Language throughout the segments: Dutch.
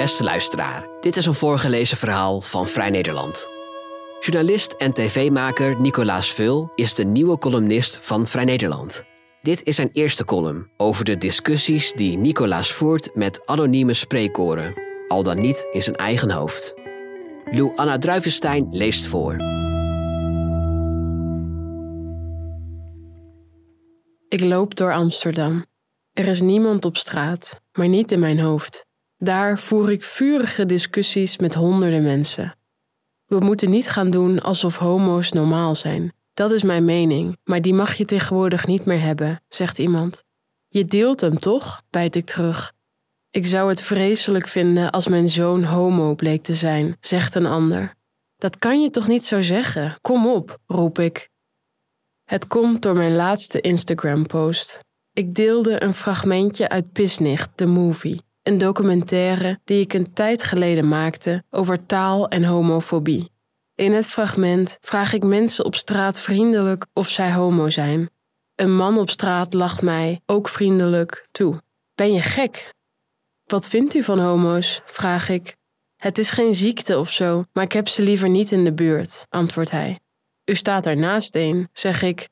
Beste luisteraar, dit is een voorgelezen verhaal van Vrij Nederland. Journalist en tv-maker Nicolaas Vul is de nieuwe columnist van Vrij Nederland. Dit is zijn eerste column over de discussies die Nicolaas voert met anonieme spreekkoren, al dan niet in zijn eigen hoofd. Lou Anna Druivenstein leest voor. Ik loop door Amsterdam. Er is niemand op straat, maar niet in mijn hoofd. Daar voer ik vurige discussies met honderden mensen. We moeten niet gaan doen alsof homo's normaal zijn. Dat is mijn mening, maar die mag je tegenwoordig niet meer hebben, zegt iemand. Je deelt hem toch? bijt ik terug. Ik zou het vreselijk vinden als mijn zoon homo bleek te zijn, zegt een ander. Dat kan je toch niet zo zeggen? Kom op, roep ik. Het komt door mijn laatste Instagram-post. Ik deelde een fragmentje uit Pisnicht, de movie, een documentaire die ik een tijd geleden maakte over taal en homofobie. In het fragment vraag ik mensen op straat vriendelijk of zij homo zijn. Een man op straat lacht mij ook vriendelijk toe. Ben je gek? Wat vindt u van homo's? vraag ik. Het is geen ziekte of zo, maar ik heb ze liever niet in de buurt, antwoordt hij. U staat ernaast een, zeg ik.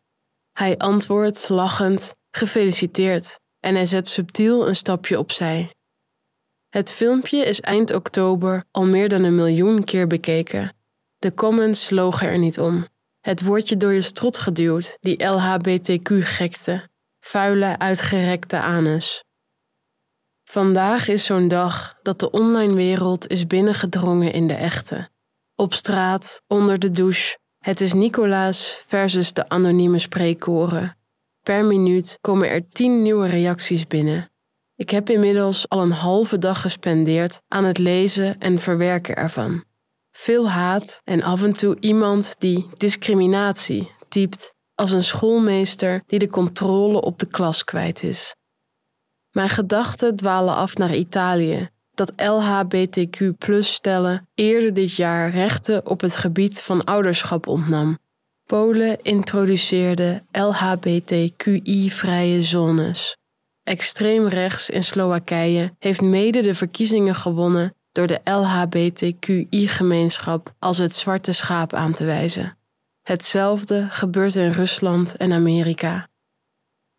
Hij antwoordt lachend: Gefeliciteerd. En hij zet subtiel een stapje opzij. Het filmpje is eind oktober al meer dan een miljoen keer bekeken. De comments logen er niet om. Het wordt je door je strot geduwd, die LHBTQ-gekte. Vuile, uitgerekte anus. Vandaag is zo'n dag dat de online wereld is binnengedrongen in de echte. Op straat, onder de douche. Het is Nicolaas versus de anonieme spreekkoren. Per minuut komen er tien nieuwe reacties binnen. Ik heb inmiddels al een halve dag gespendeerd aan het lezen en verwerken ervan. Veel haat en af en toe iemand die discriminatie typt als een schoolmeester die de controle op de klas kwijt is. Mijn gedachten dwalen af naar Italië, dat LHBTQ-stellen eerder dit jaar rechten op het gebied van ouderschap ontnam. Polen introduceerde LHBTQI-vrije zones. Extreem rechts in Slowakije heeft mede de verkiezingen gewonnen door de LHBTQI-gemeenschap als het zwarte schaap aan te wijzen. Hetzelfde gebeurt in Rusland en Amerika.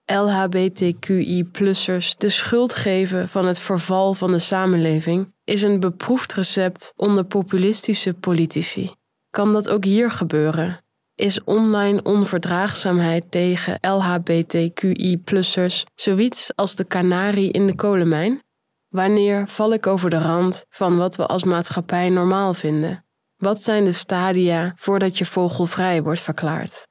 LHBTQI-plussers de schuld geven van het verval van de samenleving is een beproefd recept onder populistische politici. Kan dat ook hier gebeuren? Is online onverdraagzaamheid tegen LHBTQI-plussers zoiets als de kanarie in de kolenmijn? Wanneer val ik over de rand van wat we als maatschappij normaal vinden? Wat zijn de stadia voordat je vogelvrij wordt verklaard?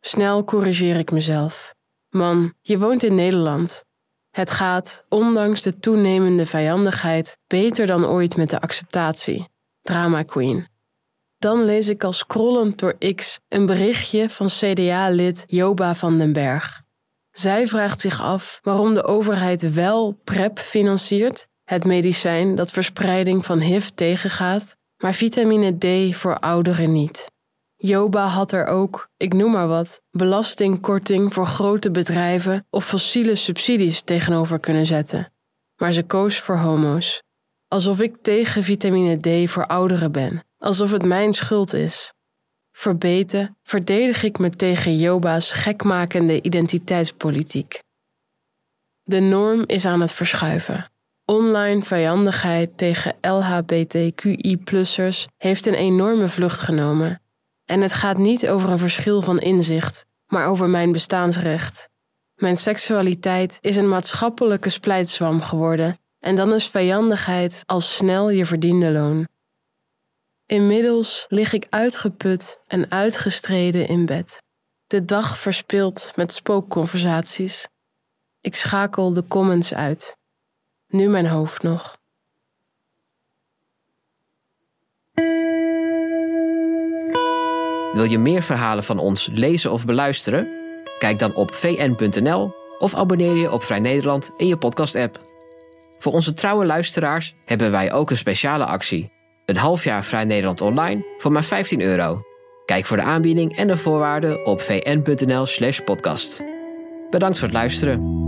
Snel corrigeer ik mezelf. Man, je woont in Nederland. Het gaat, ondanks de toenemende vijandigheid, beter dan ooit met de acceptatie. Drama Queen. Dan lees ik al scrollend door X een berichtje van CDA-lid Joba van den Berg. Zij vraagt zich af waarom de overheid wel PrEP financiert, het medicijn dat verspreiding van HIV tegengaat, maar vitamine D voor ouderen niet. Joba had er ook, ik noem maar wat, belastingkorting voor grote bedrijven of fossiele subsidies tegenover kunnen zetten. Maar ze koos voor homo's. Alsof ik tegen vitamine D voor ouderen ben, alsof het mijn schuld is. Verbeten verdedig ik me tegen Joba's gekmakende identiteitspolitiek. De norm is aan het verschuiven. Online vijandigheid tegen LHBTQI-plussers heeft een enorme vlucht genomen en het gaat niet over een verschil van inzicht, maar over mijn bestaansrecht. Mijn seksualiteit is een maatschappelijke splijtswam geworden en dan is vijandigheid al snel je verdiende loon. Inmiddels lig ik uitgeput en uitgestreden in bed. De dag verspild met spookconversaties. Ik schakel de comments uit. Nu mijn hoofd nog. Wil je meer verhalen van ons lezen of beluisteren? Kijk dan op vn.nl of abonneer je op Vrij Nederland in je podcast-app. Voor onze trouwe luisteraars hebben wij ook een speciale actie. Een half jaar Vrij Nederland online voor maar 15 euro. Kijk voor de aanbieding en de voorwaarden op vn.nl/podcast. Bedankt voor het luisteren.